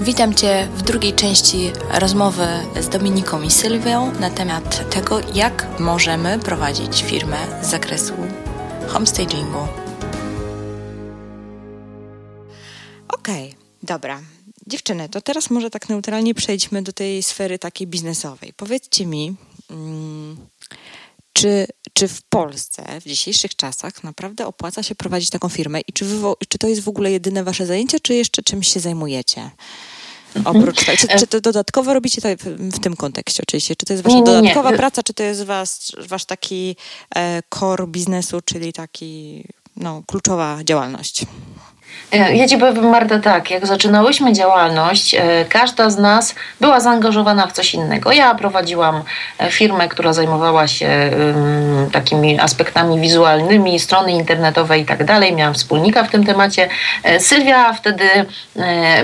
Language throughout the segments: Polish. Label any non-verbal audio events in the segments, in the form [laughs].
Witam Cię w drugiej części rozmowy z Dominiką i Sylwią na temat tego, jak możemy prowadzić firmę z zakresu homestagingu. Okej, okay, dobra. Dziewczyny, to teraz może tak neutralnie przejdźmy do tej sfery takiej biznesowej. Powiedzcie mi, mm, czy, czy w Polsce w dzisiejszych czasach naprawdę opłaca się prowadzić taką firmę i czy, wy, czy to jest w ogóle jedyne wasze zajęcie, czy jeszcze czymś się zajmujecie? Oprócz tego, czy, czy, to dodatkowo robicie to w, tym kontekście oczywiście? Czy to jest wasza dodatkowa nie. praca, czy to jest was, wasz taki e, core biznesu, czyli taki no, kluczowa działalność? E, ja Ci powiem, Marta, tak, jak zaczynałyśmy działalność, e, każda z nas była zaangażowana w coś innego. Ja prowadziłam e, firmę, która zajmowała się takimi aspektami wizualnymi, strony internetowe i tak dalej. Miałam wspólnika w tym temacie. Sylwia wtedy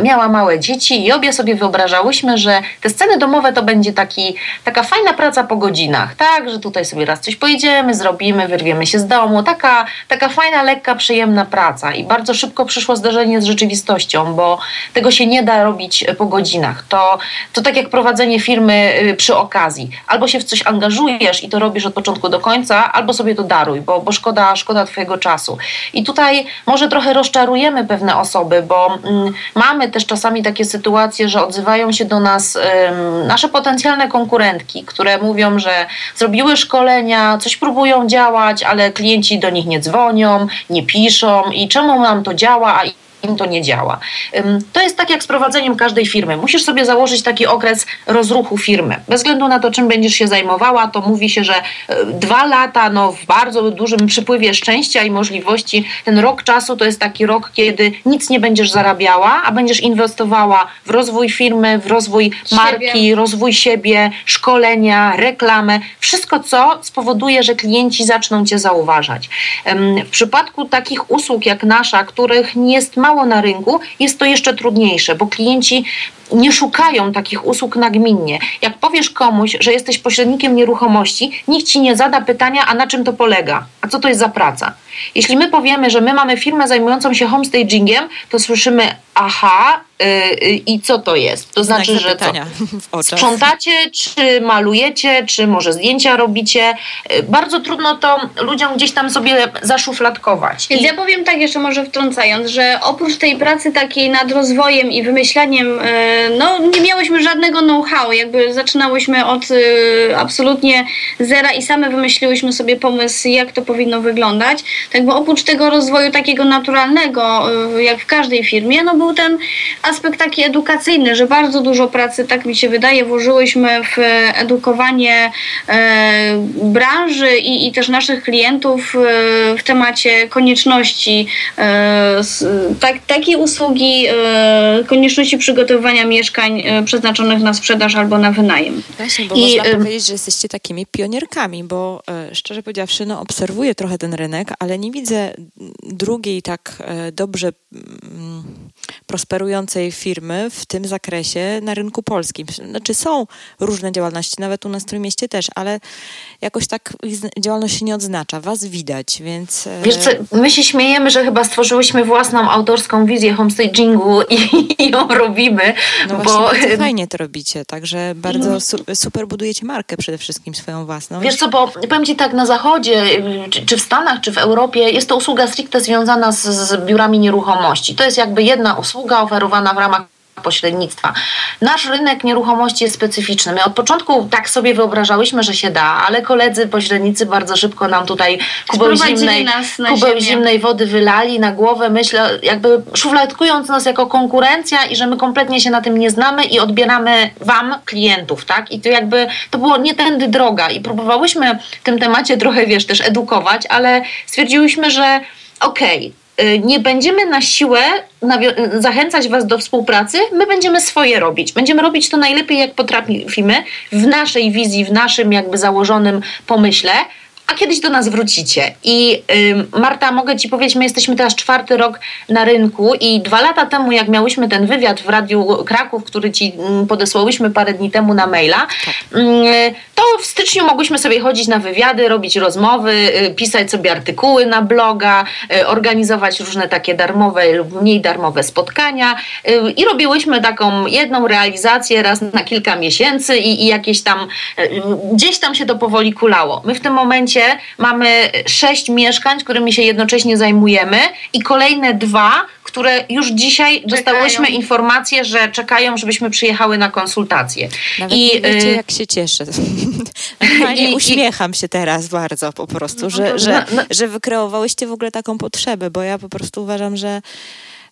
miała małe dzieci i obie sobie wyobrażałyśmy, że te sceny domowe to będzie taki, taka fajna praca po godzinach, tak, że tutaj sobie raz coś pojedziemy, zrobimy, wyrwiemy się z domu. Taka, taka fajna, lekka, przyjemna praca i bardzo szybko przyszło zderzenie z rzeczywistością, bo tego się nie da robić po godzinach. To, to tak jak prowadzenie firmy y, przy okazji. Albo się w coś angażujesz i to robisz od początku do końca, albo sobie to daruj, bo, bo szkoda, szkoda Twojego czasu. I tutaj może trochę rozczarujemy pewne osoby, bo mm, mamy też czasami takie sytuacje, że odzywają się do nas ym, nasze potencjalne konkurentki, które mówią, że zrobiły szkolenia, coś próbują działać, ale klienci do nich nie dzwonią, nie piszą i czemu nam to działa, a im to nie działa. To jest tak jak z prowadzeniem każdej firmy. Musisz sobie założyć taki okres rozruchu firmy. Bez względu na to, czym będziesz się zajmowała, to mówi się, że e, dwa lata no, w bardzo dużym przypływie szczęścia i możliwości, ten rok czasu to jest taki rok, kiedy nic nie będziesz zarabiała, a będziesz inwestowała w rozwój firmy, w rozwój marki, siebie. rozwój siebie, szkolenia, reklamę, wszystko co spowoduje, że klienci zaczną Cię zauważać. W przypadku takich usług jak nasza, których nie jest mało na rynku, jest to jeszcze trudniejsze, bo klienci nie szukają takich usług nagminnie. Jak powiesz komuś, że jesteś pośrednikiem nieruchomości, nikt ci nie zada pytania, a na czym to polega? A co to jest za praca? Jeśli my powiemy, że my mamy firmę zajmującą się homestagingiem, to słyszymy, aha, yy, i co to jest? To znaczy, że co? [laughs] Sprzątacie, czy malujecie, czy może zdjęcia robicie? Yy, bardzo trudno to ludziom gdzieś tam sobie zaszufladkować. Więc I... ja powiem tak jeszcze może wtrącając, że oprócz tej pracy takiej nad rozwojem i wymyślaniem yy, no nie miałyśmy żadnego know-how, jakby zaczynałyśmy od y, absolutnie zera i same wymyśliłyśmy sobie pomysł, jak to powinno wyglądać. Tak bo oprócz tego rozwoju takiego naturalnego, y, jak w każdej firmie, no był ten aspekt taki edukacyjny, że bardzo dużo pracy, tak mi się wydaje, włożyłyśmy w edukowanie branży i, i też naszych klientów w temacie konieczności tak, takiej usługi, konieczności przygotowania mieszkań e, przeznaczonych na sprzedaż albo na wynajem. Właśnie, bo I, można y powiedzieć, że jesteście takimi pionierkami, bo e, szczerze powiedziawszy, no, obserwuję trochę ten rynek, ale nie widzę drugiej tak dobrze mm, prosperującej firmy w tym zakresie na rynku polskim. Znaczy są różne działalności, nawet u nas w tym mieście też, ale jakoś tak ich działalność się nie odznacza. Was widać, więc... Wiesz co, my się śmiejemy, że chyba stworzyłyśmy własną autorską wizję homestagingu i, i ją robimy, no bo właśnie, fajnie to robicie, także bardzo mm. su super budujecie markę przede wszystkim swoją własną. Wiesz co, bo powiem Ci tak, na zachodzie, czy, czy w Stanach, czy w Europie jest to usługa stricte związana z, z biurami nieruchomości. To jest jakby jedna usługa oferowana w ramach pośrednictwa. Nasz rynek nieruchomości jest specyficzny. My od początku tak sobie wyobrażałyśmy, że się da, ale koledzy pośrednicy bardzo szybko nam tutaj kubeł, zimnej, kubeł zimnej wody wylali na głowę, myślę, jakby szufladkując nas jako konkurencja i że my kompletnie się na tym nie znamy i odbieramy wam klientów, tak? I to jakby, to było nie tędy droga i próbowałyśmy w tym temacie trochę, wiesz, też edukować, ale stwierdziłyśmy, że okej, okay, nie będziemy na siłę zachęcać Was do współpracy, my będziemy swoje robić. Będziemy robić to najlepiej, jak potrafimy, w naszej wizji, w naszym jakby założonym pomyśle, a kiedyś do nas wrócicie. I y, Marta, mogę Ci powiedzieć, my jesteśmy teraz czwarty rok na rynku i dwa lata temu, jak miałyśmy ten wywiad w Radiu Kraków, który Ci y, podesłałyśmy parę dni temu na maila, y, w styczniu mogłyśmy sobie chodzić na wywiady, robić rozmowy, y, pisać sobie artykuły na bloga, y, organizować różne takie darmowe lub mniej darmowe spotkania y, i robiłyśmy taką jedną realizację raz na kilka miesięcy i, i jakieś tam, gdzieś tam się to powoli kulało. My w tym momencie mamy sześć mieszkań, którymi się jednocześnie zajmujemy i kolejne dwa, które już dzisiaj czekają. dostałyśmy informację, że czekają, żebyśmy przyjechały na konsultacje. Nawet I nie wiecie, jak się cieszę. [laughs] [laughs] I, uśmiecham i, się teraz bardzo po prostu, że, no, że, no, no. że wykreowałyście w ogóle taką potrzebę, bo ja po prostu uważam, że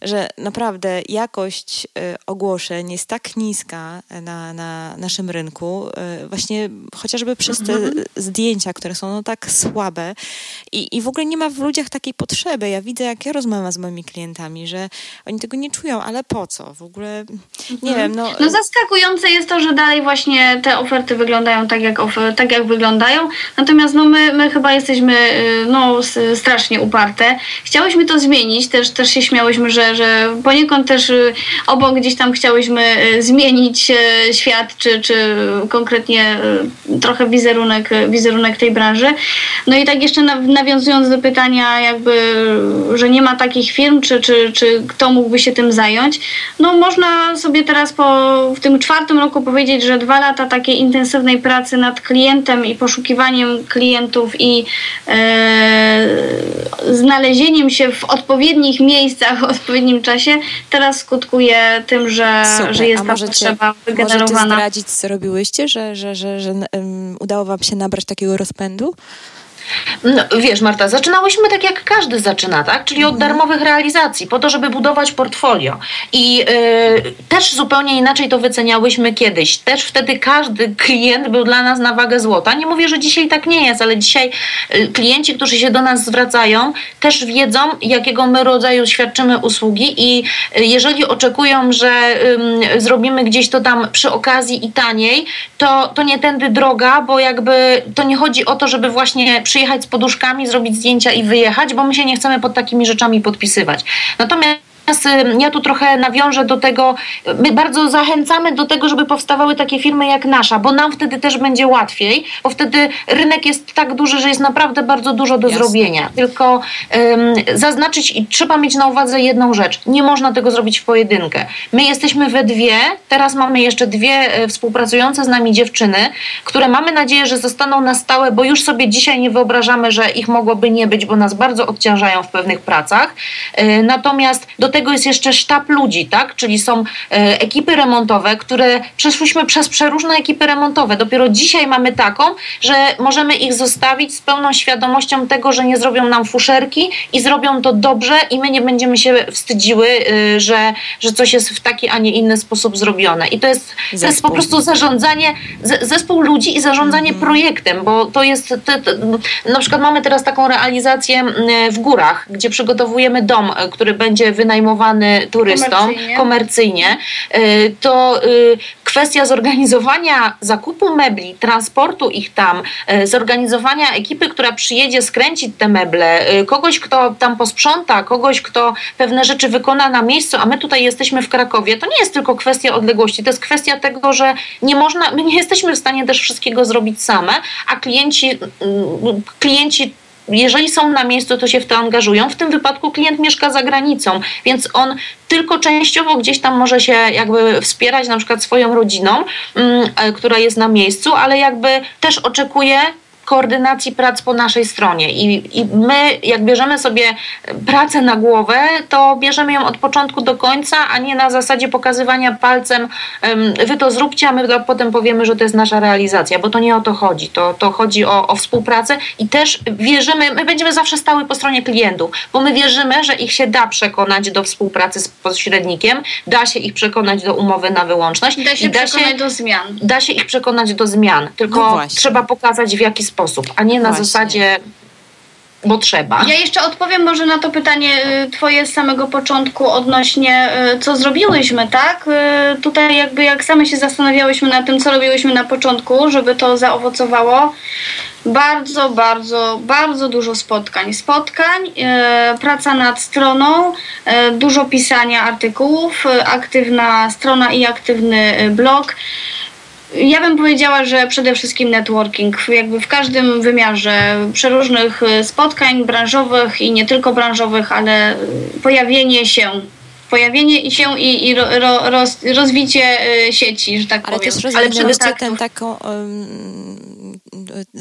że naprawdę jakość y, ogłoszeń jest tak niska na, na naszym rynku, y, właśnie chociażby przez te mhm. zdjęcia, które są no tak słabe i, i w ogóle nie ma w ludziach takiej potrzeby. Ja widzę, jak ja rozmawiam z moimi klientami, że oni tego nie czują, ale po co? W ogóle nie mhm. wiem. No, no zaskakujące jest to, że dalej właśnie te oferty wyglądają tak, jak, tak jak wyglądają, natomiast no my, my chyba jesteśmy y, no, strasznie uparte. Chciałyśmy to zmienić, też, też się śmiałyśmy, że że, poniekąd też y, obok gdzieś tam chciałyśmy y, zmienić y, świat, czy, czy konkretnie trochę wizerunek, wizerunek tej branży. No i tak jeszcze nawiązując do pytania jakby, że nie ma takich firm, czy, czy, czy kto mógłby się tym zająć, no można sobie teraz po, w tym czwartym roku powiedzieć, że dwa lata takiej intensywnej pracy nad klientem i poszukiwaniem klientów i e, znalezieniem się w odpowiednich miejscach, [laughs] odpowiednich odpowiednim czasie, teraz skutkuje tym, że, że jest ta potrzeba wygenerowana. Możecie zdradzić, co robiłyście, że, że, że, że um, udało wam się nabrać takiego rozpędu? No, wiesz, Marta, zaczynałyśmy tak jak każdy zaczyna, tak? Czyli od mhm. darmowych realizacji, po to, żeby budować portfolio. I yy, też zupełnie inaczej to wyceniałyśmy kiedyś. Też wtedy każdy klient był dla nas na wagę złota. Nie mówię, że dzisiaj tak nie jest, ale dzisiaj y, klienci, którzy się do nas zwracają, też wiedzą, jakiego my rodzaju świadczymy usługi i y, jeżeli oczekują, że yy, zrobimy gdzieś to tam przy okazji i taniej, to, to nie tędy droga, bo jakby to nie chodzi o to, żeby właśnie przyjechać z poduszkami, zrobić zdjęcia i wyjechać, bo my się nie chcemy pod takimi rzeczami podpisywać. Natomiast ja tu trochę nawiążę do tego, my bardzo zachęcamy do tego, żeby powstawały takie firmy jak nasza, bo nam wtedy też będzie łatwiej, bo wtedy rynek jest tak duży, że jest naprawdę bardzo dużo do Jasne. zrobienia. Tylko um, zaznaczyć i trzeba mieć na uwadze jedną rzecz. Nie można tego zrobić w pojedynkę. My jesteśmy we dwie, teraz mamy jeszcze dwie e, współpracujące z nami dziewczyny, które mamy nadzieję, że zostaną na stałe, bo już sobie dzisiaj nie wyobrażamy, że ich mogłoby nie być, bo nas bardzo odciążają w pewnych pracach. E, natomiast do tego jest jeszcze sztab ludzi, tak? Czyli są e, ekipy remontowe, które przeszłyśmy przez przeróżne ekipy remontowe. Dopiero dzisiaj mamy taką, że możemy ich zostawić z pełną świadomością tego, że nie zrobią nam fuszerki i zrobią to dobrze i my nie będziemy się wstydziły, e, że, że coś jest w taki, a nie inny sposób zrobione. I to jest, to jest po prostu zarządzanie, zespół ludzi i zarządzanie mhm. projektem, bo to jest, to, to, na przykład mamy teraz taką realizację w górach, gdzie przygotowujemy dom, który będzie wynajmowany wynajmowany turystom komercyjnie, komercyjnie y, to y, kwestia zorganizowania zakupu mebli, transportu ich tam, y, zorganizowania ekipy, która przyjedzie skręcić te meble, kogoś, kto tam posprząta, kogoś, kto pewne rzeczy wykona na miejscu, a my tutaj jesteśmy w Krakowie, to nie jest tylko kwestia odległości, to jest kwestia tego, że nie można, my nie jesteśmy w stanie też wszystkiego zrobić same, a klienci, klienci jeżeli są na miejscu, to się w to angażują. W tym wypadku klient mieszka za granicą, więc on tylko częściowo gdzieś tam może się jakby wspierać na przykład swoją rodziną, mm, e, która jest na miejscu, ale jakby też oczekuje koordynacji prac po naszej stronie. I, I my, jak bierzemy sobie pracę na głowę, to bierzemy ją od początku do końca, a nie na zasadzie pokazywania palcem, wy to zróbcie, a my to potem powiemy, że to jest nasza realizacja, bo to nie o to chodzi. To, to chodzi o, o współpracę i też wierzymy, my będziemy zawsze stały po stronie klientów, bo my wierzymy, że ich się da przekonać do współpracy z pośrednikiem, da się ich przekonać do umowy na wyłączność. Da się i da przekonać się, do zmian. Da się ich przekonać do zmian, tylko no trzeba pokazać w jaki sposób sposób, a nie na Właśnie. zasadzie bo trzeba. Ja jeszcze odpowiem może na to pytanie y, twoje z samego początku odnośnie y, co zrobiłyśmy, tak? Y, tutaj jakby jak same się zastanawiałyśmy nad tym, co robiłyśmy na początku, żeby to zaowocowało. Bardzo, bardzo, bardzo dużo spotkań. Spotkań, praca nad stroną, dużo pisania artykułów, aktywna strona i aktywny blog ja bym powiedziała, że przede wszystkim networking, jakby w każdym wymiarze przeróżnych y, spotkań branżowych i nie tylko branżowych, ale pojawienie się. Pojawienie się i, i ro, ro, roz, rozwicie y, sieci, że tak Ale powiem. też rozwinęłyście taką, um,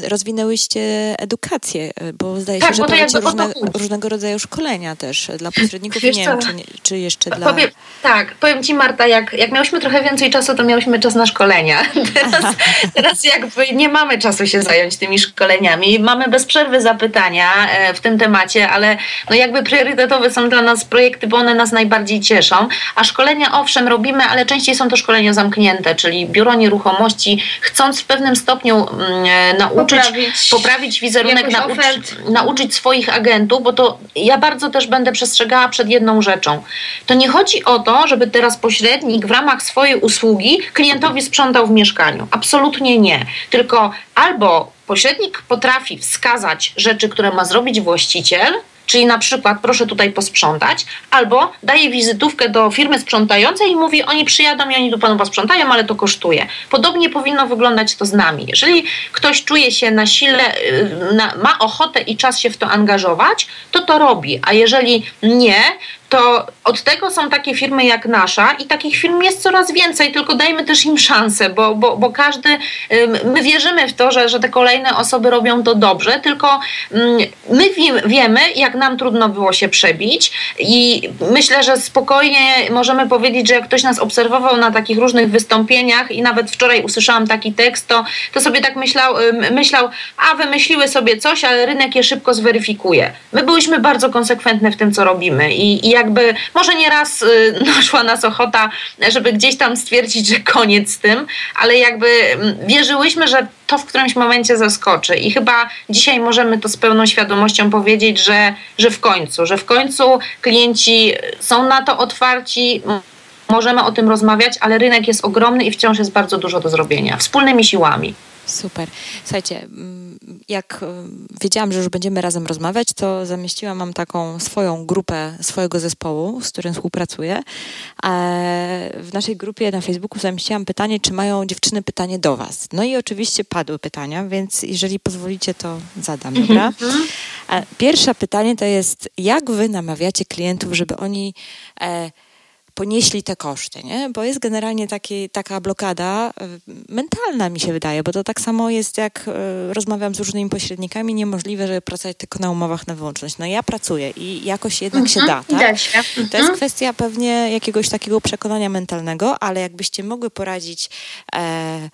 rozwinęłyście edukację, bo zdaje się, tak, że prowadzicie różne, różnego rodzaju szkolenia też dla pośredników, Wiesz nie wiem, czy, czy, jeszcze dla... Powiem, tak, powiem Ci Marta, jak, jak miałyśmy trochę więcej czasu, to miałyśmy czas na szkolenia. [laughs] Teraz, teraz jakby nie mamy czasu się zająć tymi szkoleniami. Mamy bez przerwy zapytania e, w tym temacie, ale no jakby priorytetowe są dla nas projekty, bo one nas najbardziej cieszą, a szkolenia owszem robimy, ale częściej są to szkolenia zamknięte, czyli biuro nieruchomości chcąc w pewnym stopniu mm, e, nauczyć, poprawić, poprawić wizerunek, nauczyć, nauczyć swoich agentów, bo to ja bardzo też będę przestrzegała przed jedną rzeczą. To nie chodzi o to, żeby teraz pośrednik w ramach swojej usługi klientowi sprzątał w mieszkaniu. Absolutnie nie. Tylko albo pośrednik potrafi wskazać rzeczy, które ma zrobić właściciel, Czyli na przykład proszę tutaj posprzątać, albo daje wizytówkę do firmy sprzątającej i mówi, oni przyjadą i oni tu panu posprzątają, ale to kosztuje. Podobnie powinno wyglądać to z nami. Jeżeli ktoś czuje się na sile, y, na, ma ochotę i czas się w to angażować, to to robi, a jeżeli nie, to od tego są takie firmy jak nasza i takich firm jest coraz więcej, tylko dajmy też im szansę, bo, bo, bo każdy, my wierzymy w to, że, że te kolejne osoby robią to dobrze, tylko my wiemy, jak nam trudno było się przebić i myślę, że spokojnie możemy powiedzieć, że jak ktoś nas obserwował na takich różnych wystąpieniach i nawet wczoraj usłyszałam taki tekst, to, to sobie tak myślał, myślał, a wymyśliły sobie coś, ale rynek je szybko zweryfikuje. My byliśmy bardzo konsekwentne w tym, co robimy i, i jak jakby może nieraz y, [laughs] naszła nas ochota, żeby gdzieś tam stwierdzić, że koniec z tym, ale jakby mm, wierzyłyśmy, że to w którymś momencie zaskoczy i chyba dzisiaj możemy to z pełną świadomością powiedzieć, że, że w końcu, że w końcu klienci są na to otwarci, możemy o tym rozmawiać, ale rynek jest ogromny i wciąż jest bardzo dużo do zrobienia wspólnymi siłami. Super. Słuchajcie, mm, jak e, wiedziałam, że już będziemy razem rozmawiać, to zamieściłam mam taką swoją grupę swojego zespołu, z którym współpracuję. W naszej grupie na Facebooku zamieściłam pytanie, czy mają dziewczyny pytanie do Was. No i oczywiście padły pytania, więc jeżeli pozwolicie, to zadam, mhm. dobra? Pierwsze pytanie to jest, jak Wy namawiacie klientów, żeby oni e, ponieśli te koszty, nie? Bo jest generalnie taki, taka blokada e, mentalna, mi się wydaje, bo to tak samo jest, jak e, rozmawiam z różnymi pośrednikami, niemożliwe, żeby pracować tylko na umowach na wyłączność. No ja pracuję i jakoś jednak się mhm, da, tak? się. To jest mhm. kwestia pewnie jakiegoś takiego przekonania mentalnego, ale jakbyście mogły poradzić e,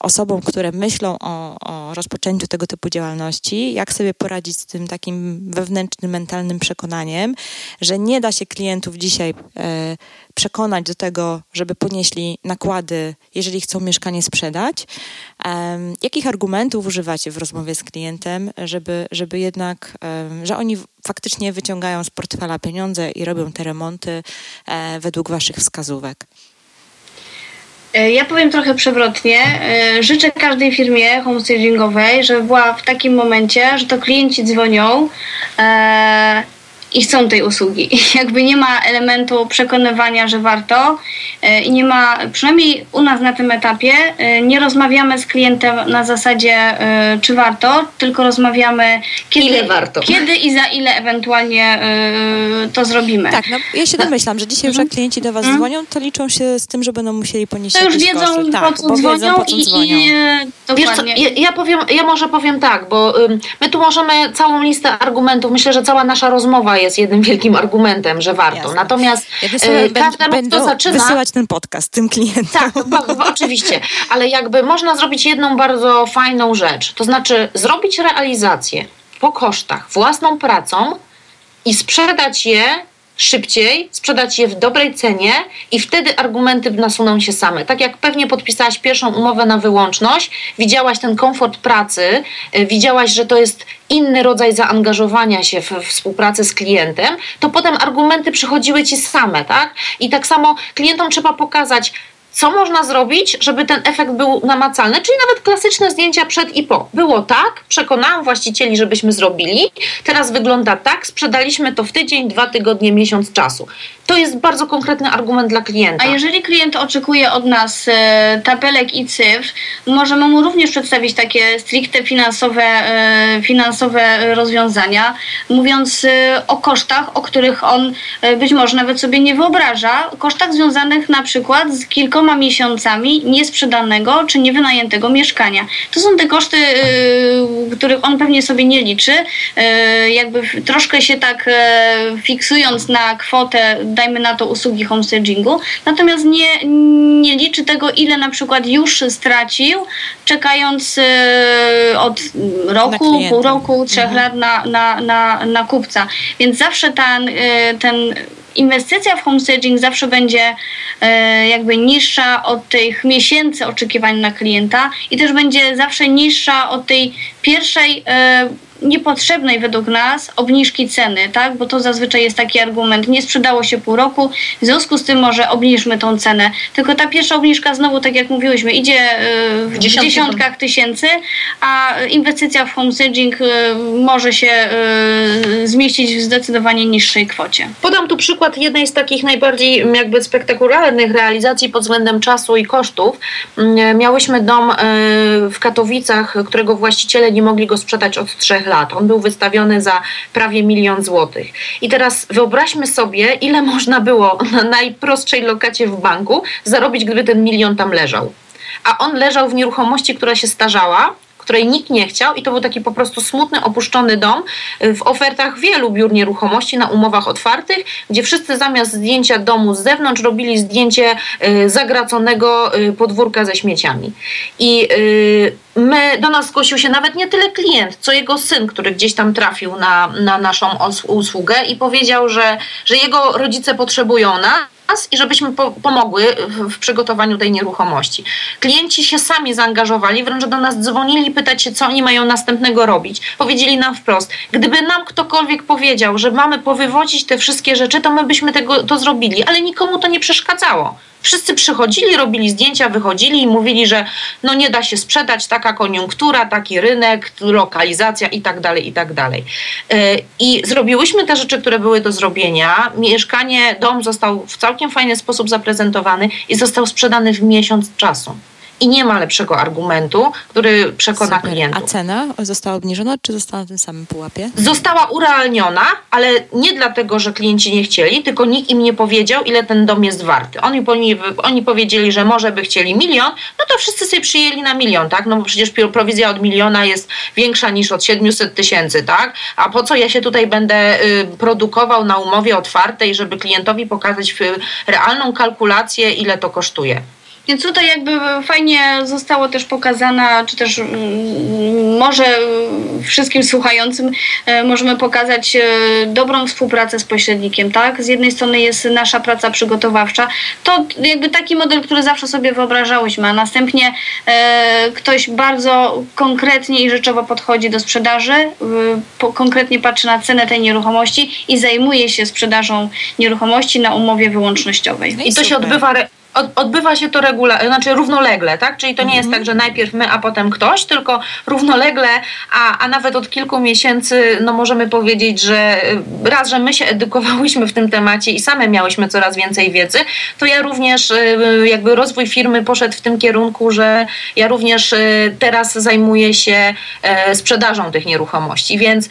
osobom, które myślą o, o, rozpoczęciu tego typu działalności, jak sobie poradzić z tym takim wewnętrznym, mentalnym przekonaniem, że nie da się klientów dzisiaj e, przekonać do tego, żeby ponieśli nakłady, jeżeli chcą mieszkanie sprzedać. E, jakich argumentów używacie w rozmowie z klientem, żeby, żeby jednak, e, że oni faktycznie wyciągają z portfela pieniądze i robią te remonty e, według waszych wskazówek? E, ja powiem trochę przewrotnie. E, życzę każdej firmie homestagingowej, żeby była w takim momencie, że to klienci dzwonią e, i chcą tej usługi. [laughs] Jakby nie ma elementu przekonywania, że warto e, i nie ma, przynajmniej u nas na tym etapie, e, nie rozmawiamy z klientem na zasadzie e, czy warto, tylko rozmawiamy kiedy, ile warto. kiedy i za ile ewentualnie to zrobimy. Tak, no ja się domyślam, że dzisiaj już jak mhm. klienci do Was mhm. dzwonią, to liczą się z tym, że będą musieli ponieść To już wiedzą, koszty. Tak, po co dzwonią, wiedzą, po co i, dzwonią. I, Wiesz co, ja, ja, powiem, ja może powiem tak, bo my tu możemy całą listę argumentów, myślę, że cała nasza rozmowa jest jednym wielkim argumentem, że warto. Jasne. Natomiast ja e, każdemu, kto zaczyna... wysyłać ten podcast tym klientom. Tak, bo, bo, oczywiście. Ale jakby można zrobić jedną bardzo fajną rzecz. To znaczy zrobić realizację po kosztach własną pracą i sprzedać je szybciej, sprzedać je w dobrej cenie i wtedy argumenty nasuną się same. Tak jak pewnie podpisałaś pierwszą umowę na wyłączność, widziałaś ten komfort pracy, y, widziałaś, że to jest inny rodzaj zaangażowania się w, współpracę z klientem, to potem argumenty przychodziły ci same, tak? I tak samo klientom trzeba pokazać, co można zrobić, żeby ten efekt był namacalny, czyli nawet klasyczne zdjęcia przed i po. Było tak, przekonałam właścicieli, żebyśmy zrobili, teraz wygląda tak, sprzedaliśmy to w tydzień, dwa tygodnie, miesiąc czasu. to jest bardzo konkretny argument dla klienta. A jeżeli klient oczekuje od nas e, tabelek i cyfr, możemy mu również przedstawić takie stricte finansowe, e, finansowe rozwiązania, mówiąc e, o kosztach, o których on e, być może nawet sobie nie wyobraża, kosztach związanych na przykład z kilkoma miesiącami niesprzedanego czy niewynajętego mieszkania. To są te koszty, e, których on pewnie sobie nie liczy, e, jakby troszkę się tak e, fiksując na kwotę, dajmy na to usługi homestagingu, natomiast nie, nie liczy tego, ile na przykład już stracił, czekając e, od roku, pół roku, trzech Mhm. lat na, na, na, na kupca. Więc zawsze ten, e, ten inwestycja w homestaging zawsze będzie e, jakby niższa od tych miesięcy oczekiwań na klienta i też będzie zawsze niższa od tej pierwszej e, niepotrzebnej według nas obniżki ceny, tak? Bo to zazwyczaj jest taki argument, nie sprzedało się pół roku, w związku z tym może obniżmy tą cenę. Tylko ta pierwsza obniżka znowu, tak jak mówiłyśmy, idzie e, w Dziesiątki dziesiątkach tysięcy, a inwestycja w homestaging e, może się e, zmieścić w zdecydowanie niższej kwocie. Podam tu przykład jednej z takich najbardziej mm, jakby spektakularnych realizacji pod względem czasu i kosztów. Mm, Miałyśmy dom w Katowicach, którego właściciele nie mogli go sprzedać od trzech lat. On był wystawiony za prawie milion złotych. I teraz wyobraźmy sobie, ile można było na najprostszej lokacie w banku zarobić, gdyby ten milion tam leżał. A on leżał w nieruchomości, która się starzała, której nikt nie chciał i to był taki po prostu smutny, opuszczony dom w ofertach wielu biur nieruchomości na umowach otwartych, gdzie wszyscy zamiast zdjęcia domu z zewnątrz robili zdjęcie y, zagraconego y, podwórka ze śmieciami. I y, my, do nas zgłosił się nawet nie tyle klient, co jego syn, który gdzieś tam trafił na, na naszą usługę i powiedział, że, że jego rodzice potrzebują nas i żebyśmy po, pomogły w, w przygotowaniu tej nieruchomości. Klienci się sami zaangażowali, wręcz do nas dzwonili pytać się, co oni mają następnego robić. Powiedzieli nam wprost, gdyby nam ktokolwiek powiedział, że mamy powywodzić te wszystkie rzeczy, to my byśmy tego, to zrobili, ale nikomu to nie przeszkadzało. Wszyscy przychodzili, robili zdjęcia, wychodzili i mówili, że no nie da się sprzedać, taka koniunktura, taki rynek, lokalizacja i tak dalej, i tak dalej. Yy, I zrobiłyśmy te rzeczy, które były do zrobienia. Mieszkanie, dom został w całkiem fajny sposób zaprezentowany i został sprzedany w miesiąc czasu. I nie ma lepszego argumentu, który przekona Super. klientów. A cena została obniżona, czy została na tym samym pułapie? Została urealniona, ale nie dlatego, że klienci nie chcieli, tylko nikt im nie powiedział, ile ten dom jest warty. Oni, oni, powiedzieli, że może by chcieli milion, no to wszyscy sobie przyjęli na milion, tak? No bo przecież prowizja od miliona jest większa niż od 700 tysięcy, tak? A po co ja się tutaj będę y, produkował na umowie otwartej, żeby klientowi pokazać y, realną kalkulację, ile to kosztuje? Więc tutaj jakby fajnie zostało też pokazana, czy też mm, może wszystkim słuchającym e, możemy pokazać e, dobrą współpracę z pośrednikiem, tak? Z jednej strony jest nasza praca przygotowawcza, to jakby taki model, który zawsze sobie wyobrażałyśmy, a następnie e, ktoś bardzo konkretnie i rzeczowo podchodzi do sprzedaży, konkretnie patrzy na cenę tej nieruchomości i zajmuje się sprzedażą nieruchomości na umowie wyłącznościowej. No I to się odbywa, odbywa się to regula, znaczy równolegle, tak? Czyli to nie jest Mhm. tak, że najpierw my, a potem ktoś, tylko równolegle, a, a nawet od kilku miesięcy, no możemy powiedzieć, że y, raz, że my się edukowałyśmy w tym temacie i same miałyśmy coraz więcej wiedzy, to ja również y, jakby rozwój firmy poszedł w tym kierunku, że ja również y, teraz zajmuję się sprzedażą tych nieruchomości, więc y,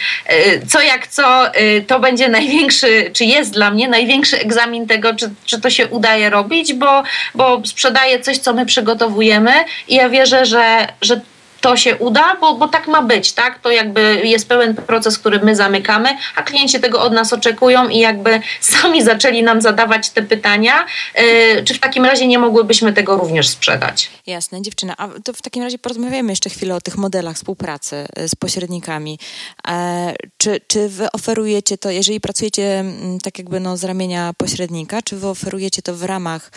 co jak co, y, to będzie największy, czy jest dla mnie największy egzamin tego, czy, czy to się udaje robić, bo, bo sprzedaję coś, co my przygotowujemy i ja wierzę, że, że to się uda, bo, bo tak ma być, tak? To jakby jest pełen proces, który my zamykamy, a klienci tego od nas oczekują i jakby [laughs] sami zaczęli nam zadawać te pytania, yy, czy w takim razie nie mogłybyśmy tego również sprzedać. Jasne, dziewczyna. A to w takim razie porozmawiamy jeszcze chwilę o tych modelach współpracy e, z pośrednikami. E, czy, czy wy oferujecie to, jeżeli pracujecie mm, tak jakby no, z ramienia pośrednika, czy wy oferujecie to w ramach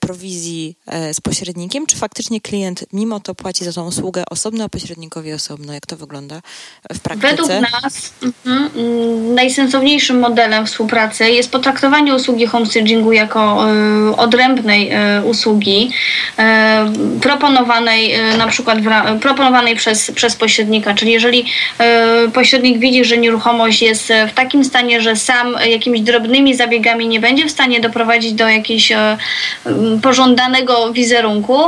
prowizji e, z pośrednikiem, czy faktycznie klient mimo to płaci za tą usługę osobno, a pośrednikowie osobno? Jak to wygląda w praktyce? Według nas mm, najsensowniejszym modelem współpracy jest potraktowanie usługi homestagingu jako y, odrębnej usługi proponowanej na przykład w, proponowanej przez, przez pośrednika, czyli jeżeli pośrednik widzi, że nieruchomość jest w takim stanie, że sam jakimiś drobnymi zabiegami nie będzie w stanie doprowadzić do jakiegoś pożądanego wizerunku,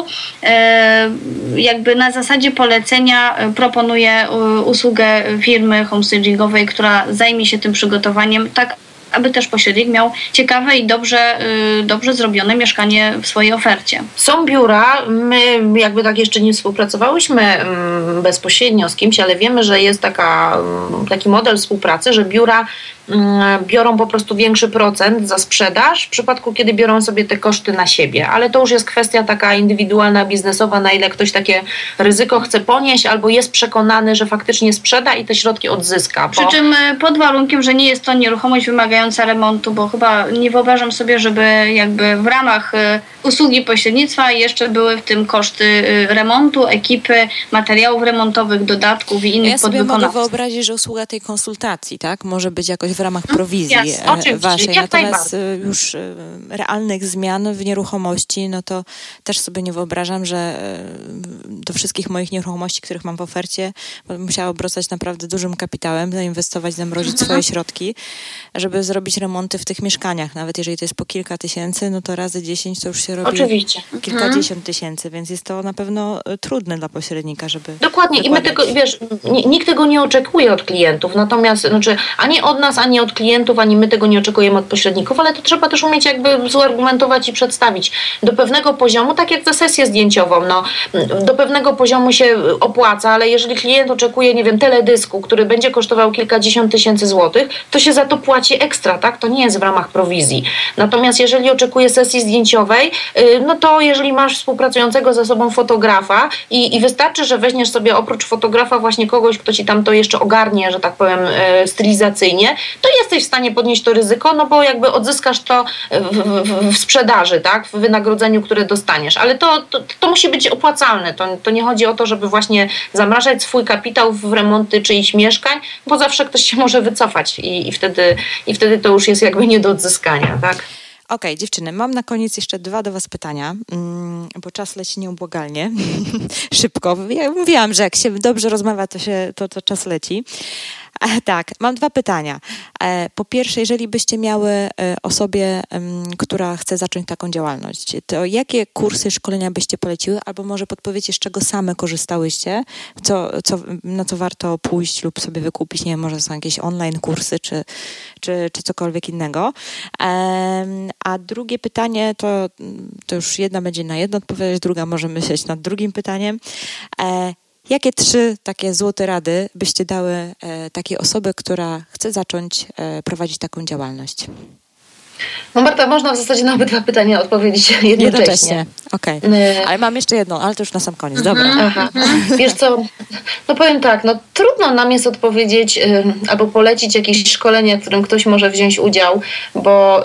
jakby na zasadzie polecenia proponuje usługę firmy homestagingowej, która zajmie się tym przygotowaniem tak aby też pośrednik miał ciekawe i dobrze, dobrze zrobione mieszkanie w swojej ofercie. Są biura, my jakby tak jeszcze nie współpracowałyśmy mm, bezpośrednio z kimś, ale wiemy, że jest taka, mm, taki model współpracy, że biura mm, biorą po prostu większy procent za sprzedaż w przypadku, kiedy biorą sobie te koszty na siebie, ale to już jest kwestia taka indywidualna, biznesowa, na ile ktoś takie ryzyko chce ponieść albo jest przekonany, że faktycznie sprzeda i te środki odzyska. Bo... Przy czym y, pod warunkiem, że nie jest to nieruchomość wymagająca remontu, bo chyba nie wyobrażam sobie, żeby jakby w ramach y, usługi pośrednictwa jeszcze były w tym koszty y, remontu, ekipy, materiałów remontowych, dodatków i innych ja sobie mogę wyobrazić, że usługa tej konsultacji, tak, może być jakoś w ramach mm, prowizji Jasne, waszej. Natomiast y, już realnych zmian w nieruchomości, no to też sobie nie wyobrażam, że do wszystkich moich nieruchomości, których mam w ofercie, musiała obracać naprawdę dużym kapitałem, zainwestować, zamrozić mhm. swoje środki, żeby zrobić remonty w tych mieszkaniach. Nawet jeżeli to jest po kilka tysięcy, no to razy dziesięć to już się robi Oczywiście. kilkadziesiąt mhm. tysięcy, więc jest to na pewno e, trudne dla pośrednika, żeby. Dokładnie, i my tego, wiesz, nikt tego nie oczekuje od klientów, natomiast znaczy ani od nas, ani od klientów, ani my tego nie oczekujemy od pośredników, ale to trzeba też umieć jakby zargumentować i przedstawić. Do pewnego poziomu, tak jak za sesję zdjęciową, no, do pewnego poziomu się opłaca, ale jeżeli klient oczekuje, nie wiem, teledysku, który będzie kosztował kilkadziesiąt tysięcy złotych, to się za to płaci ekstra tak? To nie jest w ramach prowizji. Natomiast jeżeli oczekuję sesji zdjęciowej, y, no to jeżeli masz współpracującego ze sobą fotografa i, i wystarczy, że weźmiesz sobie oprócz fotografa właśnie kogoś, kto ci tam to jeszcze ogarnie, że tak powiem, y, stylizacyjnie, to jesteś w stanie podnieść to ryzyko, no bo jakby odzyskasz to w, w, w sprzedaży, tak? W wynagrodzeniu, które dostaniesz. Ale to, to, to musi być opłacalne. To, to nie chodzi o to, żeby właśnie zamrażać swój kapitał w remonty czyichś mieszkań, bo zawsze ktoś się może wycofać i, i, wtedy, i wtedy to już jest jakby nie do odzyskania, tak? Okej, okay, dziewczyny, mam na koniec jeszcze dwa do Was pytania, mm, bo czas leci nieubłagalnie, [laughs] szybko. Ja mówiłam, że jak się dobrze rozmawia, to, się, to, to czas leci. E, [laughs] tak, mam dwa pytania. E, po pierwsze, jeżeli byście miały e, osobie, która chce zacząć taką działalność, to jakie kursy, szkolenia byście poleciły, albo może podpowiecie, z czego same korzystałyście, co, co, na co warto pójść lub sobie wykupić, nie wiem, może są jakieś online kursy, czy, czy, czy cokolwiek innego. A drugie pytanie, to, to już jedna będzie na jedno odpowiadać, druga może myśleć nad drugim pytaniem. Jakie trzy takie złote rady byście dały e, takiej osobie, która chce zacząć e, prowadzić taką działalność? No Marta, można w zasadzie na obydwa pytania odpowiedzieć [laughs] jednocześnie. Jednocześnie, okej. Okay. E, ale mam jeszcze jedno, ale to już na sam koniec, dobra. Mhm. Aha. Wiesz co, no powiem tak, no trudno nam jest odpowiedzieć albo polecić jakieś szkolenie, w którym ktoś może wziąć udział, bo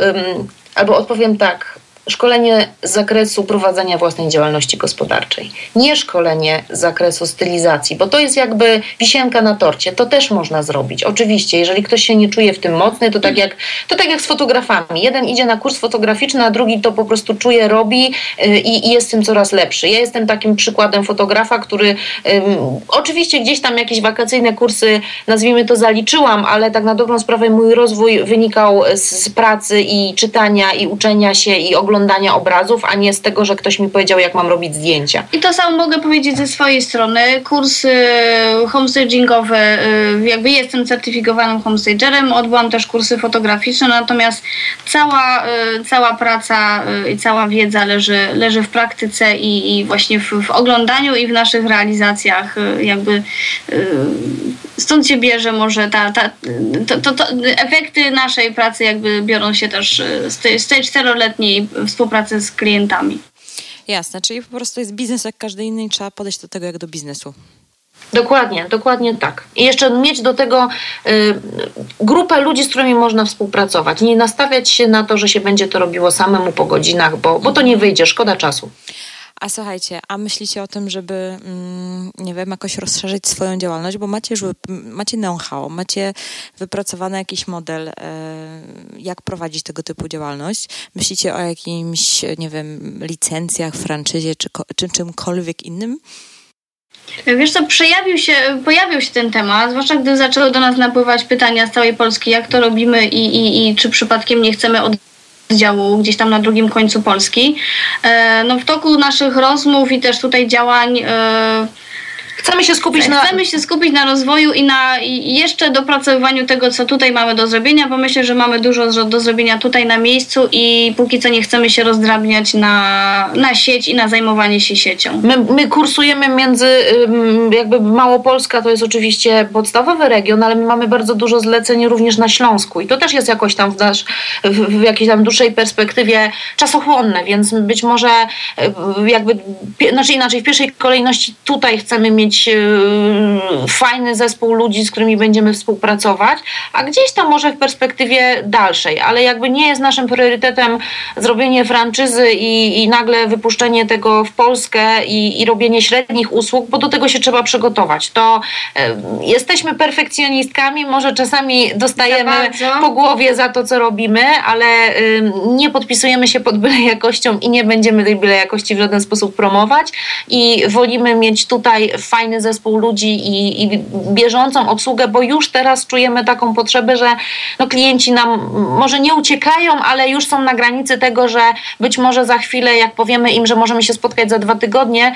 albo odpowiem tak, szkolenie z zakresu prowadzenia własnej działalności gospodarczej. Nie szkolenie z zakresu stylizacji, bo to jest jakby wisienka na torcie. To też można zrobić. Oczywiście, jeżeli ktoś się nie czuje w tym mocny, to tak jak, to tak jak z fotografami. Jeden idzie na kurs fotograficzny, a drugi to po prostu czuje, robi y, i, i jest tym coraz lepszy. Ja jestem takim przykładem fotografa, który um, oczywiście gdzieś tam jakieś wakacyjne kursy, nazwijmy to, zaliczyłam, ale tak na dobrą sprawę mój rozwój wynikał z, z pracy i czytania i uczenia się i oglądania oglądania obrazów, a nie z tego, że ktoś mi powiedział, jak mam robić zdjęcia. I to samo mogę powiedzieć ze swojej strony. Kurs y, homestagingowy, y, jakby jestem certyfikowanym homestagerem, odbyłam też kursy fotograficzne, natomiast cała, y, cała praca y, i cała wiedza leży, leży w praktyce i, i właśnie w, w, oglądaniu i w naszych realizacjach y, jakby y, stąd się bierze może ta, ta, to, to, to, efekty naszej pracy jakby biorą się też z tej, z tej czteroletniej współpracy z klientami. Jasne, czyli po prostu jest biznes jak każdy inny i trzeba podejść do tego jak do biznesu. Dokładnie, dokładnie tak. I jeszcze mieć do tego y, grupę ludzi, z którymi można współpracować. Nie nastawiać się na to, że się będzie to robiło samemu po godzinach, bo, bo to nie wyjdzie, szkoda czasu. A słuchajcie, a myślicie o tym, żeby, mm, nie wiem, jakoś rozszerzyć swoją działalność, bo macie już macie know-how, macie wypracowany jakiś model, e, jak prowadzić tego typu działalność. Myślicie o jakimś, nie wiem, licencjach, franczyzie czy, czy czymkolwiek innym? Wiesz co, przejawił się, pojawił się ten temat, zwłaszcza gdy zaczęły do nas napływać pytania z całej Polski, jak to robimy i, i, i czy przypadkiem nie chcemy oddziału gdzieś tam na drugim końcu Polski. E, no, w toku naszych rozmów i też tutaj działań e, Chcemy się skupić na... Chcemy się skupić na rozwoju i na jeszcze dopracowywaniu tego, co tutaj mamy do zrobienia, bo myślę, że mamy dużo do zrobienia tutaj na miejscu i póki co nie chcemy się rozdrabniać na, na sieć i na zajmowanie się siecią. My, my kursujemy między, jakby Małopolska to jest oczywiście podstawowy region, ale my mamy bardzo dużo zleceń również na Śląsku i to też jest jakoś tam w, nasz, w, w jakiejś tam dłuższej perspektywie czasochłonne, więc być może jakby, znaczy inaczej, w pierwszej kolejności tutaj chcemy mieć mieć e, fajny zespół ludzi, z którymi będziemy współpracować, a gdzieś tam może w perspektywie dalszej, ale jakby nie jest naszym priorytetem zrobienie franczyzy i, i nagle wypuszczenie tego w Polskę i, i robienie średnich usług, bo do tego się trzeba przygotować. To e, jesteśmy perfekcjonistkami, może czasami dostajemy po głowie za to, co robimy, ale e, nie podpisujemy się pod byle jakością i nie będziemy tej byle jakości w żaden sposób promować i wolimy mieć tutaj fajny zespół ludzi i, i bieżącą obsługę, bo już teraz czujemy taką potrzebę, że no, klienci nam może nie uciekają, ale już są na granicy tego, że być może za chwilę, jak powiemy im, że możemy się spotkać za dwa tygodnie,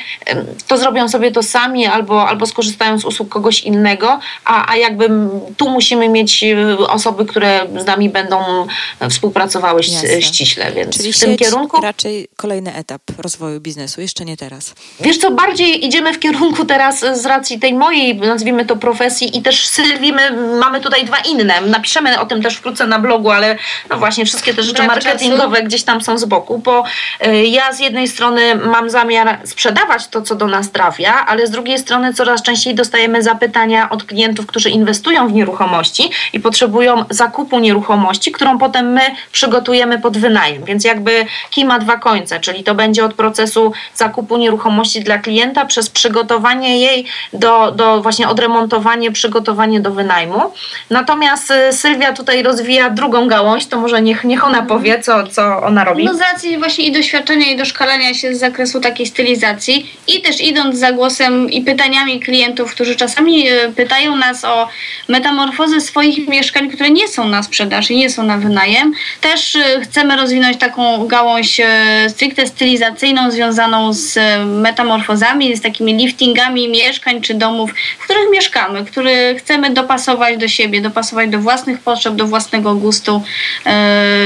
to zrobią sobie to sami albo, albo skorzystają z usług kogoś innego, a, a jakby tu musimy mieć y, osoby, które z nami będą współpracowały Jasne. ściśle, więc Czyli w tym kierunku. Raczej kolejny etap rozwoju biznesu, jeszcze nie teraz. Wiesz co, bardziej idziemy w kierunku teraz teraz z racji tej mojej, nazwijmy to profesji i też Sylwii, my mamy tutaj dwa inne. Napiszemy o tym też wkrótce na blogu, ale no właśnie wszystkie te rzeczy marketingowe gdzieś tam są z boku, bo y, ja z jednej strony mam zamiar sprzedawać to, co do nas trafia, ale z drugiej strony coraz częściej dostajemy zapytania od klientów, którzy inwestują w nieruchomości i potrzebują zakupu nieruchomości, którą potem my przygotujemy pod wynajem. Więc jakby kij ma dwa końce, czyli to będzie od procesu zakupu nieruchomości dla klienta przez przygotowanie jej do, do właśnie odremontowanie, przygotowanie do wynajmu. Natomiast y, Sylwia tutaj rozwija drugą gałąź, to może niech, niech ona powie, co, co ona robi. No z racji właśnie i doświadczenia, i doszkalania się z zakresu takiej stylizacji i też idąc za głosem i pytaniami klientów, którzy czasami y, pytają nas o metamorfozę swoich mieszkań, które nie są na sprzedaż i nie są na wynajem, też y, chcemy rozwinąć taką gałąź stricte stylizacyjną związaną z metamorfozami, z takimi liftingami mieszkań czy domów, w których mieszkamy, które chcemy dopasować do siebie, dopasować do własnych potrzeb, do własnego gustu. E,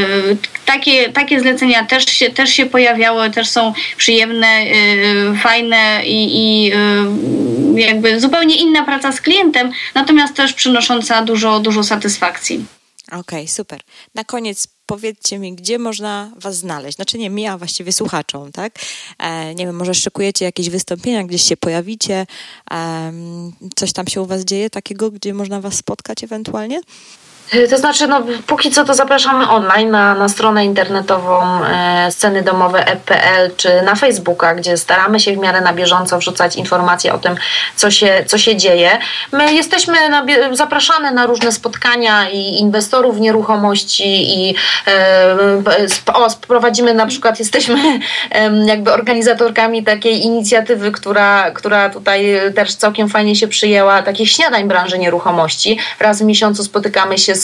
takie, takie zlecenia też się, też się pojawiały, też są przyjemne, e, fajne i, i e, jakby zupełnie inna praca z klientem, natomiast też przynosząca dużo, dużo satysfakcji. Okej, okay, super. Na koniec powiedzcie mi, gdzie można Was znaleźć. Znaczy nie mi, a właściwie słuchaczom, tak? E, nie wiem, może szykujecie jakieś wystąpienia, gdzieś się pojawicie, e, coś tam się u Was dzieje takiego, gdzie można Was spotkać ewentualnie? E, to znaczy, no, póki co to zapraszamy online na, na stronę internetową e, sceny domowe e.pl czy na Facebooka, gdzie staramy się w miarę na bieżąco wrzucać informacje o tym, co się, co się dzieje. My jesteśmy na, zapraszane na różne spotkania i inwestorów nieruchomości i e, o, prowadzimy na przykład, jesteśmy e, jakby organizatorkami takiej inicjatywy, która, która tutaj też całkiem fajnie się przyjęła, takich śniadań branży nieruchomości. Raz w miesiącu spotykamy się z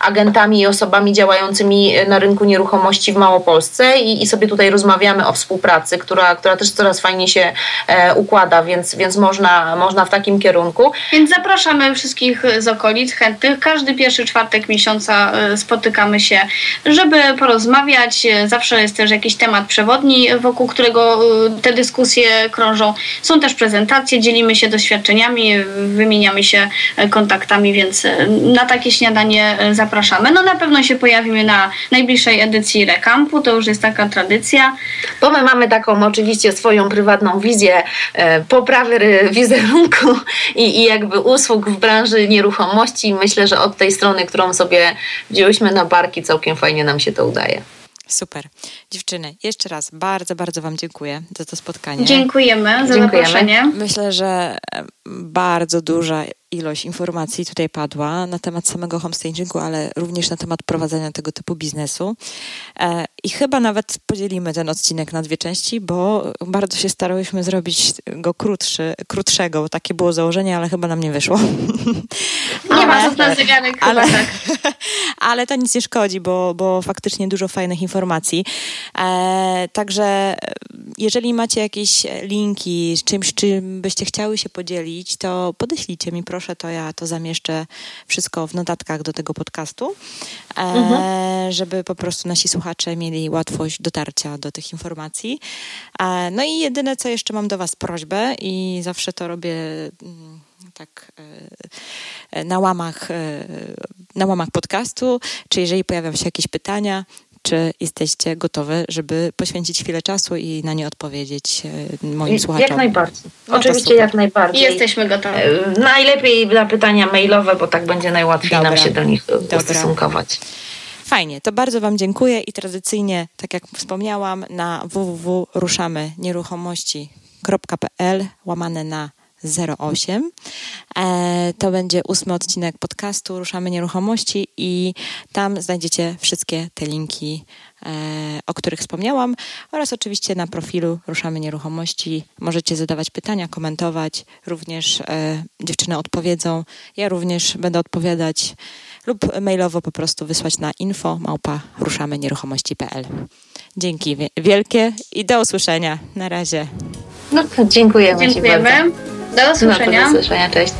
agentami i osobami działającymi na rynku nieruchomości w Małopolsce i, i sobie tutaj rozmawiamy o współpracy, która, która też coraz fajnie się e, układa, więc, więc można, można w takim kierunku. Więc zapraszamy wszystkich z okolic chętnych. Każdy pierwszy czwartek miesiąca e, spotykamy się, żeby porozmawiać. Zawsze jest też jakiś temat przewodni, wokół którego e, te dyskusje krążą. Są też prezentacje, dzielimy się doświadczeniami, wymieniamy się e, kontaktami, więc na takie śniadanie śniadanie e, zapraszamy. No na pewno się pojawimy na najbliższej edycji Rekampu, to już jest taka tradycja. Bo my mamy taką oczywiście swoją prywatną wizję e, poprawy wizerunku i, i jakby usług w branży nieruchomości. Myślę, że od tej strony, którą sobie wzięłyśmy na barki, całkiem fajnie nam się to udaje. Super. Dziewczyny, jeszcze raz bardzo, bardzo Wam dziękuję za to spotkanie. Dziękujemy za Dziękujemy. zaproszenie. Myślę, że e, bardzo duża ilość informacji tutaj padła na temat samego homestagingu, ale również na temat prowadzenia tego typu biznesu. E, I chyba nawet podzielimy ten odcinek na dwie części, bo bardzo się starałyśmy zrobić go krótszy, krótszego, takie było założenie, ale chyba nam nie wyszło. Nie ma co na zegarek ale, chyba tak. [laughs] ale to nic nie szkodzi, bo, bo faktycznie dużo fajnych informacji. E, także e, jeżeli macie jakieś linki z czymś, czym byście chciały się podzielić, to podeślijcie mi proszę, to ja to zamieszczę wszystko w notatkach do tego podcastu, e, Mhm. żeby po prostu nasi słuchacze mieli łatwość dotarcia do tych informacji. E, no i jedyne, co jeszcze mam do Was prośbę i zawsze to robię mm, tak e, na łamach, na łamach podcastu, czy jeżeli pojawią się jakieś pytania, czy jesteście gotowe, żeby poświęcić chwilę czasu i na nie odpowiedzieć e, moim słuchaczom? Jak najbardziej. No Oczywiście jak najbardziej. Jesteśmy gotowi. E, Najlepiej na pytania mailowe, bo tak będzie najłatwiej Dobra. nam się do nich Dobra. ustosunkować. Fajnie, to bardzo Wam dziękuję i tradycyjnie, tak jak wspomniałam, na www.ruszamy-nieruchomości.pl łamane na 08. E, to będzie ósmy odcinek podcastu Ruszamy Nieruchomości i tam znajdziecie wszystkie te linki, e, o których wspomniałam oraz oczywiście na profilu Ruszamy Nieruchomości możecie zadawać pytania, komentować, również e, dziewczyny odpowiedzą, ja również będę odpowiadać lub mailowo po prostu wysłać na info małpa ruszamy-nieruchomości.pl. Dzięki wie- wielkie i do usłyszenia. Na razie. No, dziękujemy. Dziękujemy. Do No, usłyszenia. do usłyszenia. Cześć.